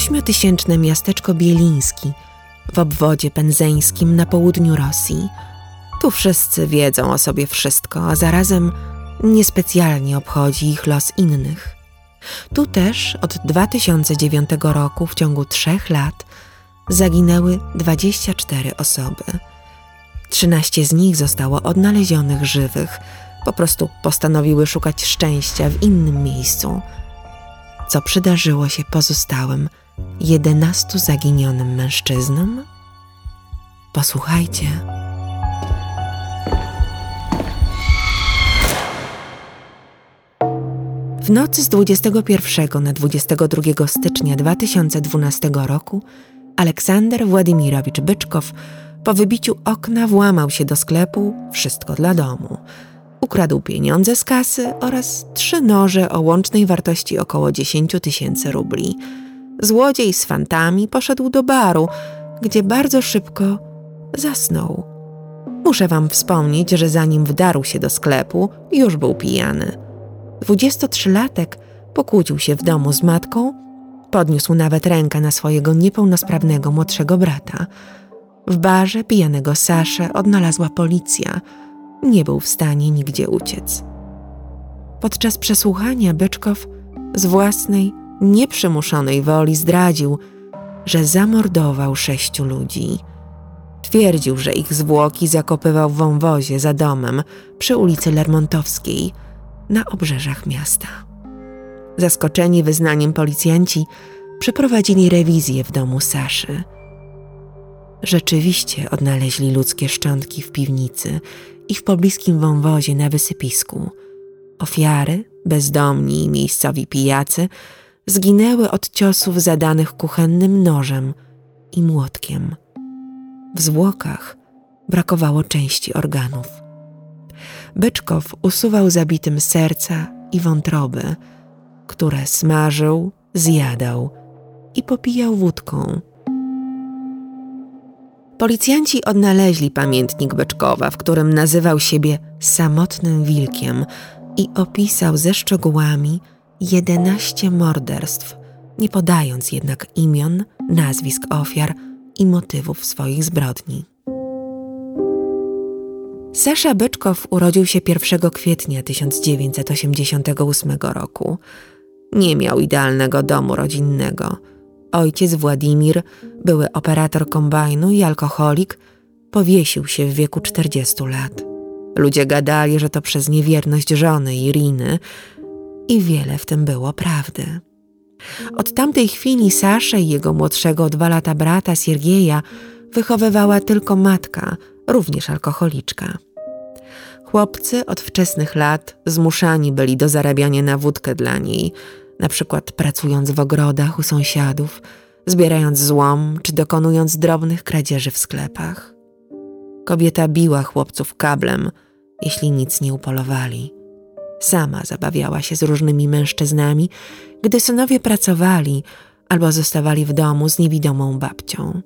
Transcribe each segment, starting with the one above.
ośmiotysięczne miasteczko Bieliński w obwodzie penzeńskim na południu Rosji. Tu wszyscy wiedzą o sobie wszystko, a zarazem niespecjalnie obchodzi ich los innych. Tu też od 2009 roku w ciągu trzech lat zaginęły 24 osoby. 13 z nich zostało odnalezionych żywych, po prostu postanowiły szukać szczęścia w innym miejscu. Co przydarzyło się pozostałym 11 zaginionym mężczyznom? Posłuchajcie. W nocy z 21 na 22 stycznia 2012 roku Aleksander Władimirowicz Byczkow po wybiciu okna włamał się do sklepu Wszystko dla domu. Ukradł pieniądze z kasy oraz trzy noże o łącznej wartości około 10 tysięcy rubli. Złodziej z fantami poszedł do baru, gdzie bardzo szybko zasnął. Muszę wam wspomnieć, że zanim wdarł się do sklepu, już był pijany. 23-latek pokłócił się w domu z matką, podniósł nawet rękę na swojego niepełnosprawnego młodszego brata. W barze pijanego Saszę odnalazła policja. Nie był w stanie nigdzie uciec. Podczas przesłuchania Byczkow z własnej, nieprzymuszonej woli zdradził, że zamordował sześciu ludzi. Twierdził, że ich zwłoki zakopywał w wąwozie za domem przy ulicy Lermontowskiej – na obrzeżach miasta. Zaskoczeni wyznaniem policjanci przeprowadzili rewizję w domu Saszy. Rzeczywiście odnaleźli ludzkie szczątki w piwnicy i w pobliskim wąwozie na wysypisku. Ofiary, bezdomni i miejscowi pijacy, zginęły od ciosów zadanych kuchennym nożem i młotkiem. W zwłokach brakowało części organów. Byczkow usuwał zabitym serca i wątroby, które smażył, zjadał i popijał wódką. Policjanci odnaleźli pamiętnik Beczkowa, w którym nazywał siebie samotnym wilkiem i opisał ze szczegółami jedenaście morderstw, nie podając jednak imion, nazwisk ofiar i motywów swoich zbrodni. Sasza Byczkow urodził się 1 kwietnia 1988 roku. Nie miał idealnego domu rodzinnego. Ojciec Władimir, były operator kombajnu i alkoholik, powiesił się w wieku 40 lat. Ludzie gadali, że to przez niewierność żony Iriny i wiele w tym było prawdy. Od tamtej chwili Saszę i jego młodszego dwa lata brata Siergieja wychowywała tylko matka, również alkoholiczka. Chłopcy od wczesnych lat zmuszani byli do zarabiania na wódkę dla niej, na przykład pracując w ogrodach u sąsiadów, zbierając złom czy dokonując drobnych kradzieży w sklepach. Kobieta biła chłopców kablem, jeśli nic nie upolowali. Sama zabawiała się z różnymi mężczyznami, gdy synowie pracowali albo zostawali w domu z niewidomą babcią.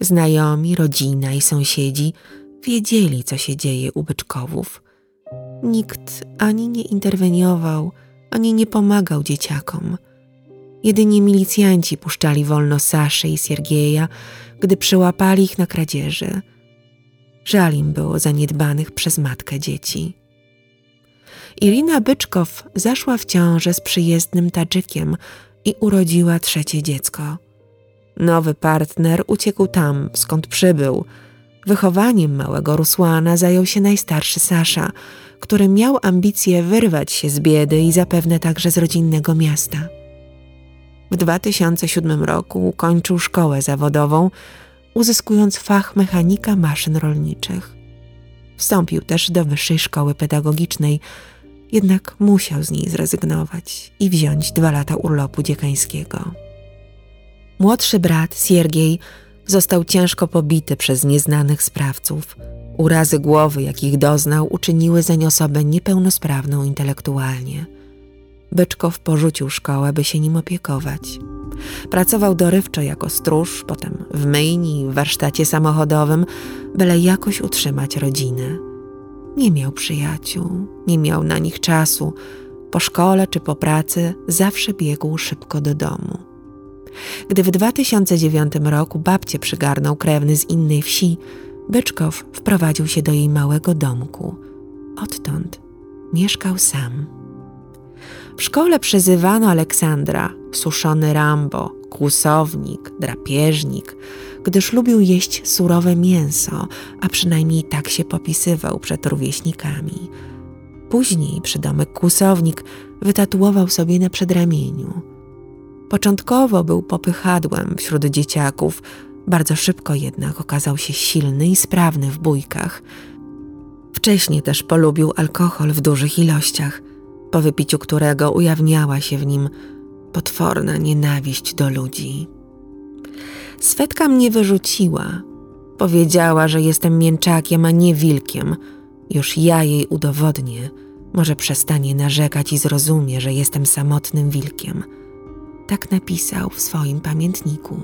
Znajomi, rodzina i sąsiedzi wiedzieli, co się dzieje u byczkowów. Nikt ani nie interweniował, ani nie pomagał dzieciakom. Jedynie milicjanci puszczali wolno Saszę i Siergieja, gdy przyłapali ich na kradzieży. Żal im było zaniedbanych przez matkę dzieci. Irina Byczkow zaszła w ciążę z przyjezdnym Tadżykiem i urodziła trzecie dziecko. Nowy partner uciekł tam, skąd przybył. Wychowaniem małego Rusłana zajął się najstarszy Sasza, który miał ambicje wyrwać się z biedy i zapewne także z rodzinnego miasta. W 2007 roku ukończył szkołę zawodową, uzyskując fach mechanika maszyn rolniczych. Wstąpił też do wyższej szkoły pedagogicznej, jednak musiał z niej zrezygnować i wziąć dwa lata urlopu dziekańskiego. Młodszy brat, Siergiej, został ciężko pobity przez nieznanych sprawców. Urazy głowy, jakich doznał, uczyniły zeń osobę niepełnosprawną intelektualnie. Byczkow porzucił szkołę, by się nim opiekować. Pracował dorywczo jako stróż, potem w myjni, w warsztacie samochodowym, byle jakoś utrzymać rodzinę. Nie miał przyjaciół, nie miał na nich czasu. Po szkole czy po pracy zawsze biegł szybko do domu. Gdy w 2009 roku babcie przygarnął krewny z innej wsi, Byczkow wprowadził się do jej małego domku. Odtąd mieszkał sam. W szkole przezywano Aleksandra suszony Rambo, kłusownik, drapieżnik, gdyż lubił jeść surowe mięso, a przynajmniej tak się popisywał przed rówieśnikami. Później przydomek kłusownik wytatuował sobie na przedramieniu. Początkowo był popychadłem wśród dzieciaków, bardzo szybko jednak okazał się silny i sprawny w bójkach. Wcześniej też polubił alkohol w dużych ilościach, po wypiciu którego ujawniała się w nim potworna nienawiść do ludzi. Svetka mnie wyrzuciła. Powiedziała, że jestem mięczakiem, a nie wilkiem. Już ja jej udowodnię. Może przestanie narzekać i zrozumie, że jestem samotnym wilkiem. Tak napisał w swoim pamiętniku.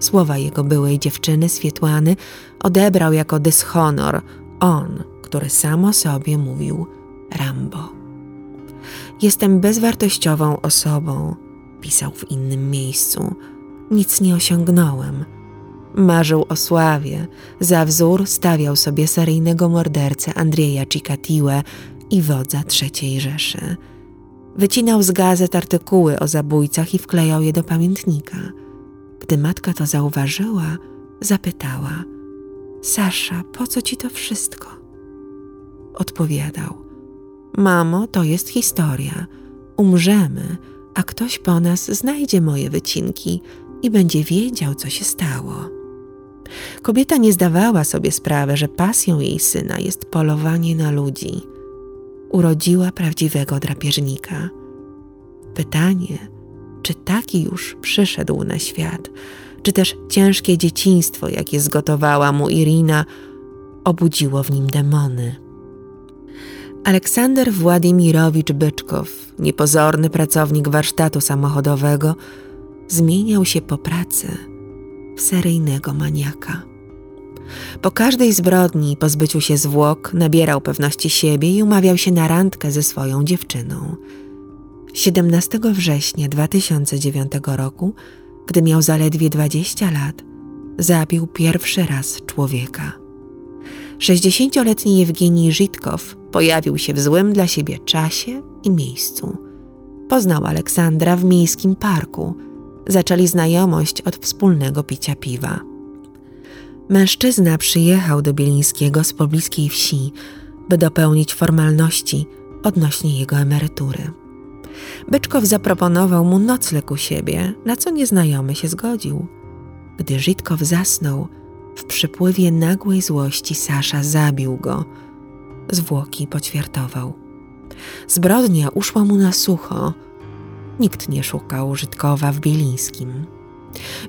Słowa jego byłej dziewczyny Swietłany odebrał jako dyshonor on, który sam o sobie mówił Rambo. Jestem bezwartościową osobą, pisał w innym miejscu. Nic nie osiągnąłem. Marzył o sławie. Za wzór stawiał sobie seryjnego mordercę Andrzeja Cikatiłę i wodza III Rzeszy. Wycinał z gazet artykuły o zabójcach i wklejał je do pamiętnika. Gdy matka to zauważyła, zapytała: Sasza, po co ci to wszystko? Odpowiadał: Mamo, to jest historia. Umrzemy, a ktoś po nas znajdzie moje wycinki i będzie wiedział, co się stało. Kobieta nie zdawała sobie sprawy, że pasją jej syna jest polowanie na ludzi. Urodziła prawdziwego drapieżnika. Pytanie, czy taki już przyszedł na świat, czy też ciężkie dzieciństwo, jakie zgotowała mu Irina, obudziło w nim demony. Aleksander Władimirowicz Byczkow, niepozorny pracownik warsztatu samochodowego, zmieniał się po pracy w seryjnego maniaka. Po każdej zbrodni i pozbyciu się zwłok nabierał pewności siebie i umawiał się na randkę ze swoją dziewczyną. 17 września 2009 roku, gdy miał zaledwie 20 lat, zabił pierwszy raz człowieka. 60-letni Jewgenij Żitkow pojawił się w złym dla siebie czasie i miejscu. Poznał Aleksandra w miejskim parku. Zaczęli znajomość od wspólnego picia piwa. Mężczyzna przyjechał do Bielińskiego z pobliskiej wsi, by dopełnić formalności odnośnie jego emerytury. Byczkow zaproponował mu nocleg u siebie, na co nieznajomy się zgodził. Gdy Żitkow zasnął, w przypływie nagłej złości Sasza zabił go. Zwłoki poćwiartował. Zbrodnia uszła mu na sucho. Nikt nie szukał Żydkowa w Bielińskim.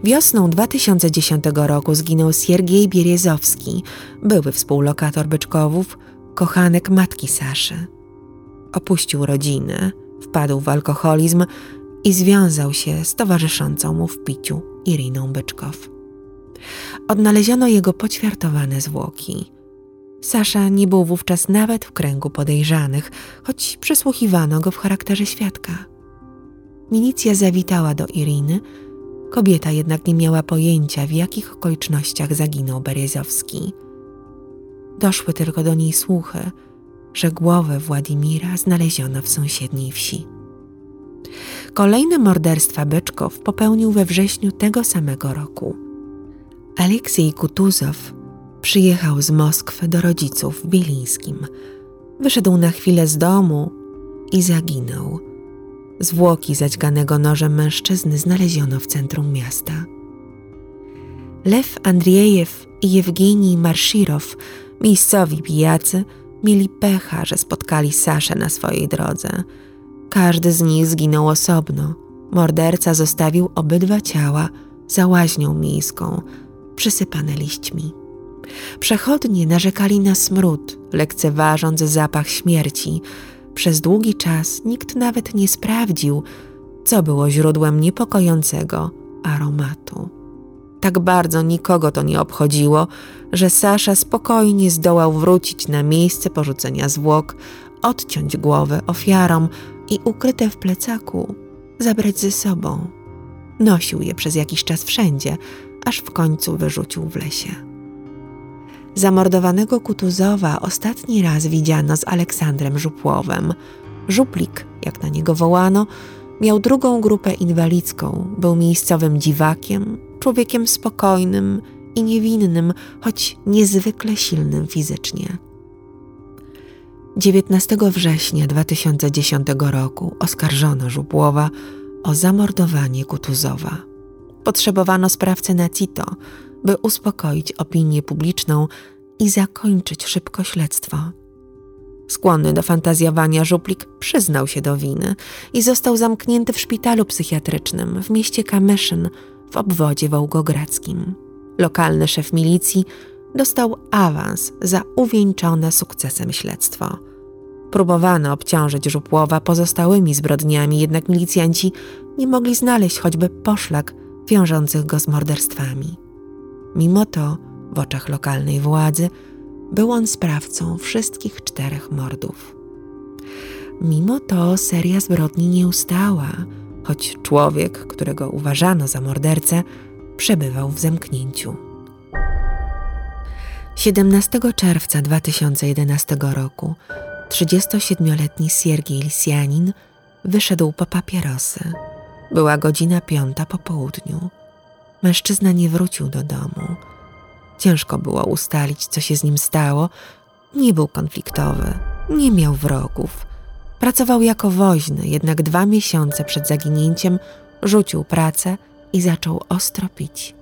Wiosną 2010 roku zginął Siergiej Bierizowski, były współlokator Byczkowów, kochanek matki Saszy. Opuścił rodzinę, wpadł w alkoholizm i związał się z towarzyszącą mu w piciu Iriną Byczkow. Odnaleziono jego poćwiartowane zwłoki. Sasza nie był wówczas nawet w kręgu podejrzanych, choć przesłuchiwano go w charakterze świadka. Milicja zawitała do Iriny, kobieta jednak nie miała pojęcia, w jakich okolicznościach zaginął Berezowski. Doszły tylko do niej słuchy, że głowę Władimira znaleziono w sąsiedniej wsi. Kolejne morderstwa Byczkow popełnił we wrześniu tego samego roku. Aleksiej Kutuzow przyjechał z Moskwy do rodziców w Bielińskim. Wyszedł na chwilę z domu i zaginął. Zwłoki zaćganego nożem mężczyzny znaleziono w centrum miasta. Lew Andriejew i Jewgenij Marszirow, miejscowi pijacy, mieli pecha, że spotkali Saszę na swojej drodze. Każdy z nich zginął osobno. Morderca zostawił obydwa ciała za łaźnią miejską, przysypane liśćmi. Przechodnie narzekali na smród, lekceważąc zapach śmierci. Przez długi czas nikt nawet nie sprawdził, co było źródłem niepokojącego aromatu. Tak bardzo nikogo to nie obchodziło, że Sasza spokojnie zdołał wrócić na miejsce porzucenia zwłok, odciąć głowę ofiarom i ukryte w plecaku zabrać ze sobą. Nosił je przez jakiś czas wszędzie, aż w końcu wyrzucił w lesie. Zamordowanego Kutuzowa ostatni raz widziano z Aleksandrem Żupłowem. Żuplik, jak na niego wołano, miał drugą grupę inwalidzką, był miejscowym dziwakiem, człowiekiem spokojnym i niewinnym, choć niezwykle silnym fizycznie. 19 września 2010 roku oskarżono Żupłowa o zamordowanie Kutuzowa. Potrzebowano sprawcę na CITO, by uspokoić opinię publiczną i zakończyć szybko śledztwo. Skłonny do fantazjowania żuplik przyznał się do winy i został zamknięty w szpitalu psychiatrycznym w mieście Kamyszyn w obwodzie wołgogradzkim. Lokalny szef milicji dostał awans za uwieńczone sukcesem śledztwo. Próbowano obciążyć Żupłowa pozostałymi zbrodniami, jednak milicjanci nie mogli znaleźć choćby poszlak wiążących go z morderstwami. Mimo to, w oczach lokalnej władzy, był on sprawcą wszystkich czterech mordów. Mimo to seria zbrodni nie ustała, choć człowiek, którego uważano za mordercę, przebywał w zamknięciu. 17 czerwca 2011 roku 37-letni Siergiej Lisjanin wyszedł po papierosy. Była godzina piąta po południu. Mężczyzna nie wrócił do domu. Ciężko było ustalić, co się z nim stało. Nie był konfliktowy, nie miał wrogów. Pracował jako woźny, jednak dwa miesiące przed zaginięciem rzucił pracę i zaczął ostro pić.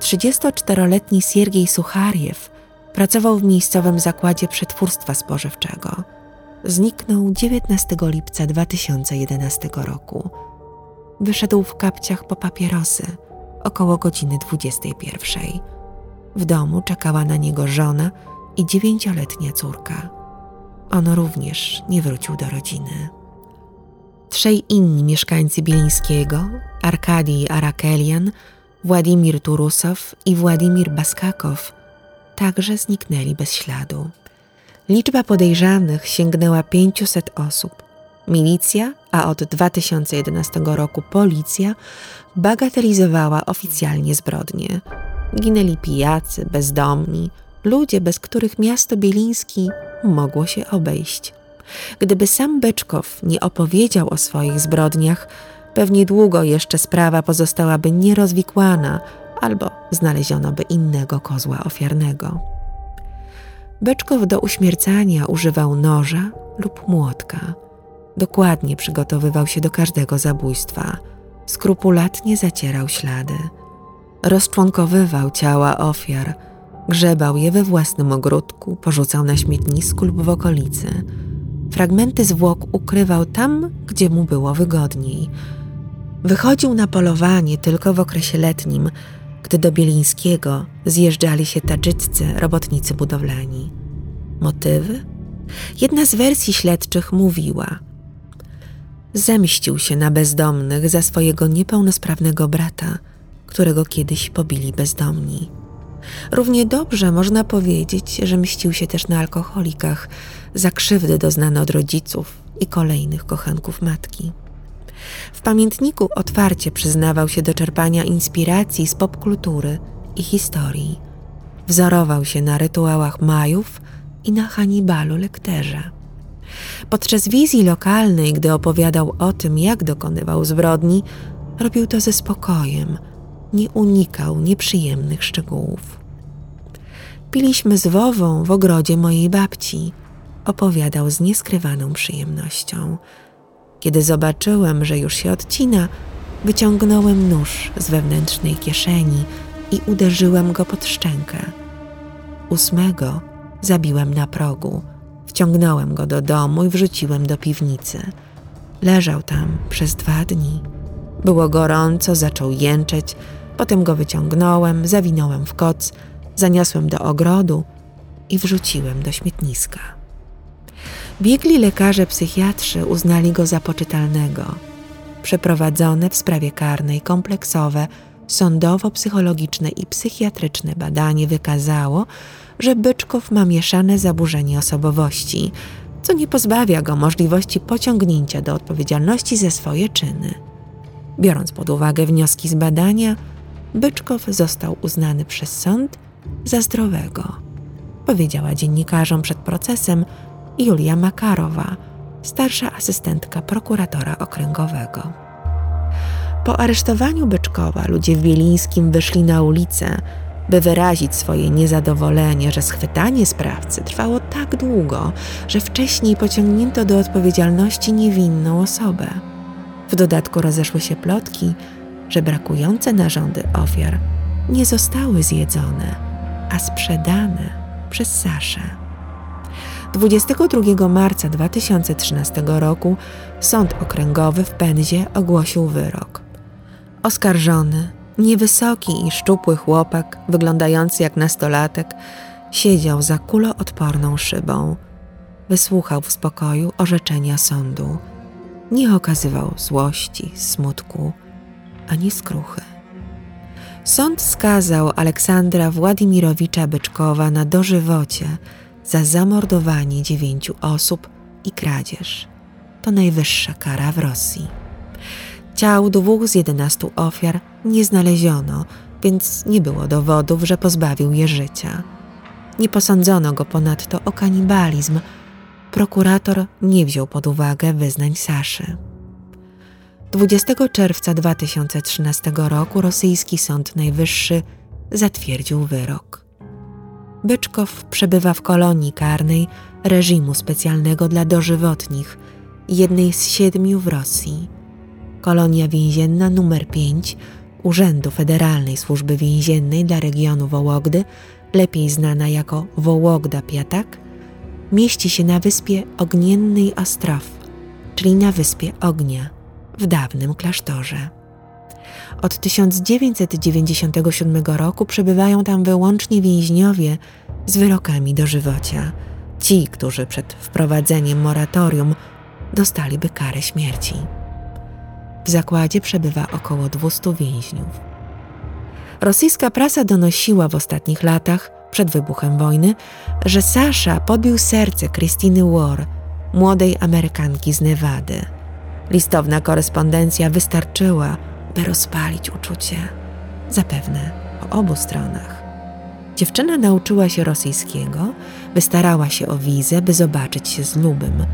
34-letni Siergiej Suchariew pracował w miejscowym zakładzie przetwórstwa spożywczego. Zniknął 19 lipca 2011 roku. Wyszedł w kapciach po papierosy około godziny 21. W domu czekała na niego żona i dziewięcioletnia córka. On również nie wrócił do rodziny. Trzej inni mieszkańcy Bielińskiego, Arkadii Arakelian, Władimir Turusow i Władimir Baskakow, także zniknęli bez śladu. Liczba podejrzanych sięgnęła 500 osób. Milicja, a od 2011 roku policja, bagatelizowała oficjalnie zbrodnie. Ginęli pijacy, bezdomni, ludzie, bez których miasto Bieliński mogło się obejść. Gdyby sam Beczkow nie opowiedział o swoich zbrodniach, pewnie długo jeszcze sprawa pozostałaby nierozwikłana albo znaleziono by innego kozła ofiarnego. Beczkow do uśmiercania używał noża lub młotka. Dokładnie przygotowywał się do każdego zabójstwa. Skrupulatnie zacierał ślady. Rozczłonkowywał ciała ofiar, grzebał je we własnym ogródku, porzucał na śmietnisku lub w okolicy. Fragmenty zwłok ukrywał tam, gdzie mu było wygodniej. Wychodził na polowanie tylko w okresie letnim, gdy do Bielińskiego zjeżdżali się tadżyccy robotnicy budowlani. Motywy? Jedna z wersji śledczych mówiła: Zemścił się na bezdomnych za swojego niepełnosprawnego brata, którego kiedyś pobili bezdomni. Równie dobrze można powiedzieć, że mścił się też na alkoholikach za krzywdy doznane od rodziców i kolejnych kochanków matki. W pamiętniku otwarcie przyznawał się do czerpania inspiracji z popkultury i historii. Wzorował się na rytuałach Majów i na Hannibalu Lekterze. Podczas wizji lokalnej, gdy opowiadał o tym, jak dokonywał zbrodni, robił to ze spokojem, nie unikał nieprzyjemnych szczegółów. Piliśmy z Wową w ogrodzie mojej babci, opowiadał z nieskrywaną przyjemnością. Kiedy zobaczyłem, że już się odcina, wyciągnąłem nóż z wewnętrznej kieszeni i uderzyłem go pod szczękę. Ósmego zabiłem na progu, wciągnąłem go do domu i wrzuciłem do piwnicy. Leżał tam przez dwa dni. Było gorąco, zaczął jęczeć, potem go wyciągnąłem, zawinąłem w koc, zaniosłem do ogrodu i wrzuciłem do śmietniska. Biegli lekarze psychiatrzy uznali go za poczytalnego. Przeprowadzone w sprawie karnej kompleksowe, sądowo-psychologiczne i psychiatryczne badanie wykazało, że Byczkow ma mieszane zaburzenie osobowości, co nie pozbawia go możliwości pociągnięcia do odpowiedzialności za swoje czyny. Biorąc pod uwagę wnioski z badania, Byczkow został uznany przez sąd za zdrowego, powiedziała dziennikarzom przed procesem Julia Makarowa, starsza asystentka prokuratora okręgowego. Po aresztowaniu Byczkowa ludzie w Bielińskim wyszli na ulicę, by wyrazić swoje niezadowolenie, że schwytanie sprawcy trwało tak długo, że wcześniej pociągnięto do odpowiedzialności niewinną osobę. W dodatku rozeszły się plotki, że brakujące narządy ofiar nie zostały zjedzone, a sprzedane przez Saszę. 22 marca 2013 roku Sąd Okręgowy w Penzie ogłosił wyrok. Oskarżony, niewysoki i szczupły chłopak, wyglądający jak nastolatek, siedział za kuloodporną szybą. Wysłuchał w spokoju orzeczenia sądu. Nie okazywał złości, smutku ani skruchy. Sąd skazał Aleksandra Władimirowicza Byczkowa na dożywocie za zamordowanie dziewięciu osób i kradzież. To najwyższa kara w Rosji. Ciał dwóch z jedenastu ofiar nie znaleziono, więc nie było dowodów, że pozbawił je życia. Nie posądzono go ponadto o kanibalizm. Prokurator nie wziął pod uwagę wyznań Saszy. 20 czerwca 2013 roku rosyjski Sąd Najwyższy zatwierdził wyrok. Byczkow przebywa w kolonii karnej reżimu specjalnego dla dożywotnich, jednej z siedmiu w Rosji. Kolonia więzienna nr 5 Urzędu Federalnej Służby Więziennej dla regionu Wołogdy, lepiej znana jako Wołogda Piatak, mieści się na wyspie Ogniennej Ostrow, czyli na wyspie Ognia, w dawnym klasztorze. Od 1997 roku przebywają tam wyłącznie więźniowie z wyrokami dożywocia. Ci, którzy przed wprowadzeniem moratorium dostaliby karę śmierci. W zakładzie przebywa około 200 więźniów. Rosyjska prasa donosiła w ostatnich latach, przed wybuchem wojny, że Sasza podbił serce Krystyny War, młodej Amerykanki z Nevady. Listowna korespondencja wystarczyła, by rozpalić uczucie, zapewne po obu stronach. Dziewczyna nauczyła się rosyjskiego, wystarała się o wizę, by zobaczyć się z Lubym.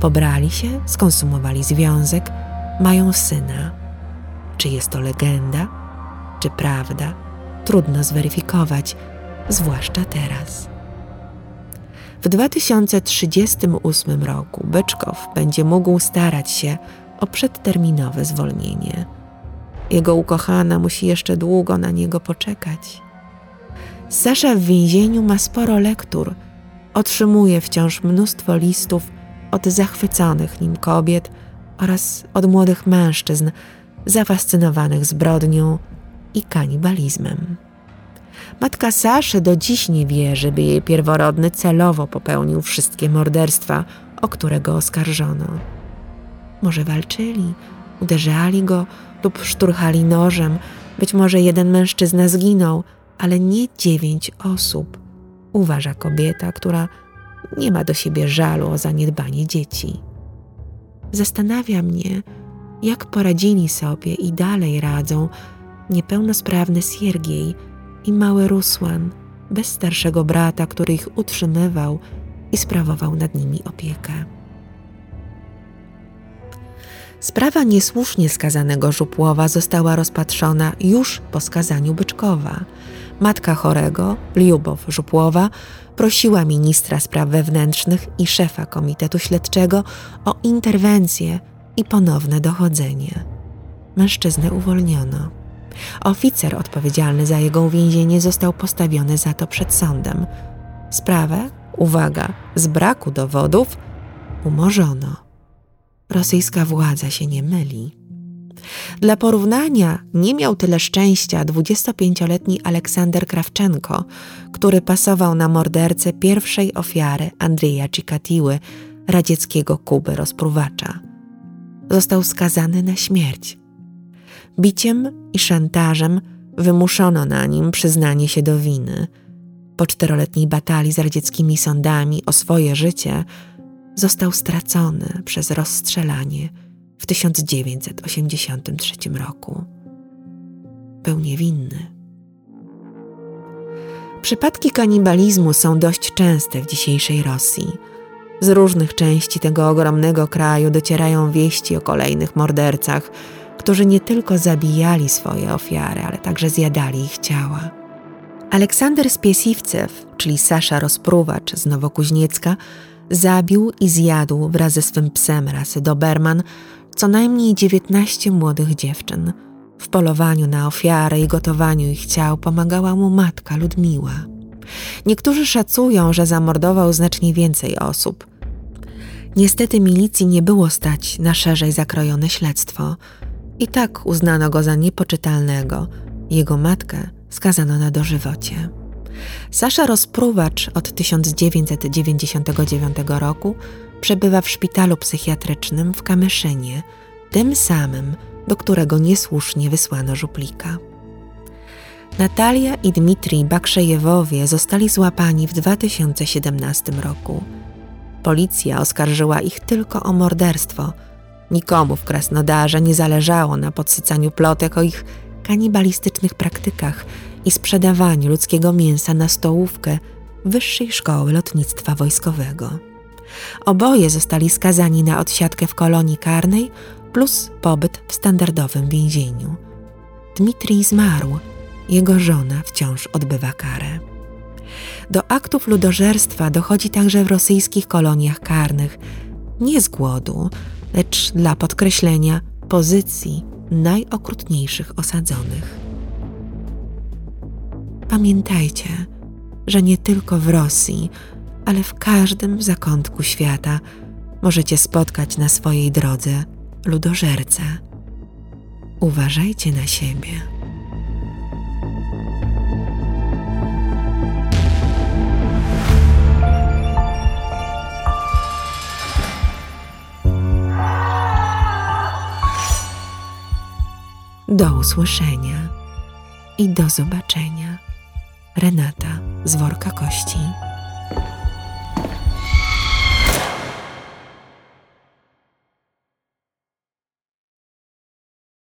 Pobrali się, skonsumowali związek, mają syna. Czy jest to legenda, czy prawda, trudno zweryfikować, zwłaszcza teraz. W 2038 roku Byczkow będzie mógł starać się o przedterminowe zwolnienie. Jego ukochana musi jeszcze długo na niego poczekać. Sasza w więzieniu ma sporo lektur, otrzymuje wciąż mnóstwo listów od zachwyconych nim kobiet oraz od młodych mężczyzn zafascynowanych zbrodnią i kanibalizmem. Matka Saszy do dziś nie wierzy, by jej pierworodny celowo popełnił wszystkie morderstwa, o które go oskarżono. Może walczyli, uderzali go lub szturchali nożem, być może jeden mężczyzna zginął, ale nie dziewięć osób, uważa kobieta, która nie ma do siebie żalu o zaniedbanie dzieci. Zastanawia mnie, jak poradzili sobie i dalej radzą niepełnosprawny Siergiej i mały Rusłan, bez starszego brata, który ich utrzymywał i sprawował nad nimi opiekę. Sprawa niesłusznie skazanego Żupłowa została rozpatrzona już po skazaniu Byczkowa. Matka chorego, Liubow Żupłowa, prosiła ministra spraw wewnętrznych i szefa Komitetu Śledczego o interwencję i ponowne dochodzenie. Mężczyznę uwolniono. Oficer odpowiedzialny za jego uwięzienie został postawiony za to przed sądem. Sprawę, uwaga, z braku dowodów umorzono. Rosyjska władza się nie myli. Dla porównania nie miał tyle szczęścia 25-letni Aleksander Krawczenko, który pasował na mordercę pierwszej ofiary Andrzeja Cikatiły, radzieckiego Kuby rozpruwacza. Został skazany na śmierć. Biciem i szantażem wymuszono na nim przyznanie się do winy. Po czteroletniej batalii z radzieckimi sądami o swoje życie został stracony przez rozstrzelanie w 1983 roku. Był niewinny. Przypadki kanibalizmu są dość częste w dzisiejszej Rosji. Z różnych części tego ogromnego kraju docierają wieści o kolejnych mordercach, którzy nie tylko zabijali swoje ofiary, ale także zjadali ich ciała. Aleksander Spiesiwcew, czyli Sasza Rozpruwacz z Nowokuźniecka, zabił i zjadł wraz ze swym psem rasy Doberman co najmniej 19 młodych dziewczyn. W polowaniu na ofiary i gotowaniu ich ciał pomagała mu matka Ludmiła. Niektórzy szacują, że zamordował znacznie więcej osób. Niestety milicji nie było stać na szerzej zakrojone śledztwo. I tak uznano go za niepoczytalnego. Jego matkę skazano na dożywocie. Sasza Rozpruwacz od 1999 roku przebywa w szpitalu psychiatrycznym w Kamyszynie, tym samym, do którego niesłusznie wysłano żuplika. Natalia i Dmitrij Bakrzejewowie zostali złapani w 2017 roku. Policja oskarżyła ich tylko o morderstwo. Nikomu w Krasnodarze nie zależało na podsycaniu plotek o ich kanibalistycznych praktykach i sprzedawaniu ludzkiego mięsa na stołówkę Wyższej Szkoły Lotnictwa Wojskowego. Oboje zostali skazani na odsiadkę w kolonii karnej plus pobyt w standardowym więzieniu. Dmitrij zmarł, jego żona wciąż odbywa karę. Do aktów ludożerstwa dochodzi także w rosyjskich koloniach karnych, nie z głodu, lecz dla podkreślenia pozycji najokrutniejszych osadzonych. Pamiętajcie, że nie tylko w Rosji, ale w każdym zakątku świata możecie spotkać na swojej drodze ludożerce. Uważajcie na siebie. Do usłyszenia i do zobaczenia. Renata z worka kości.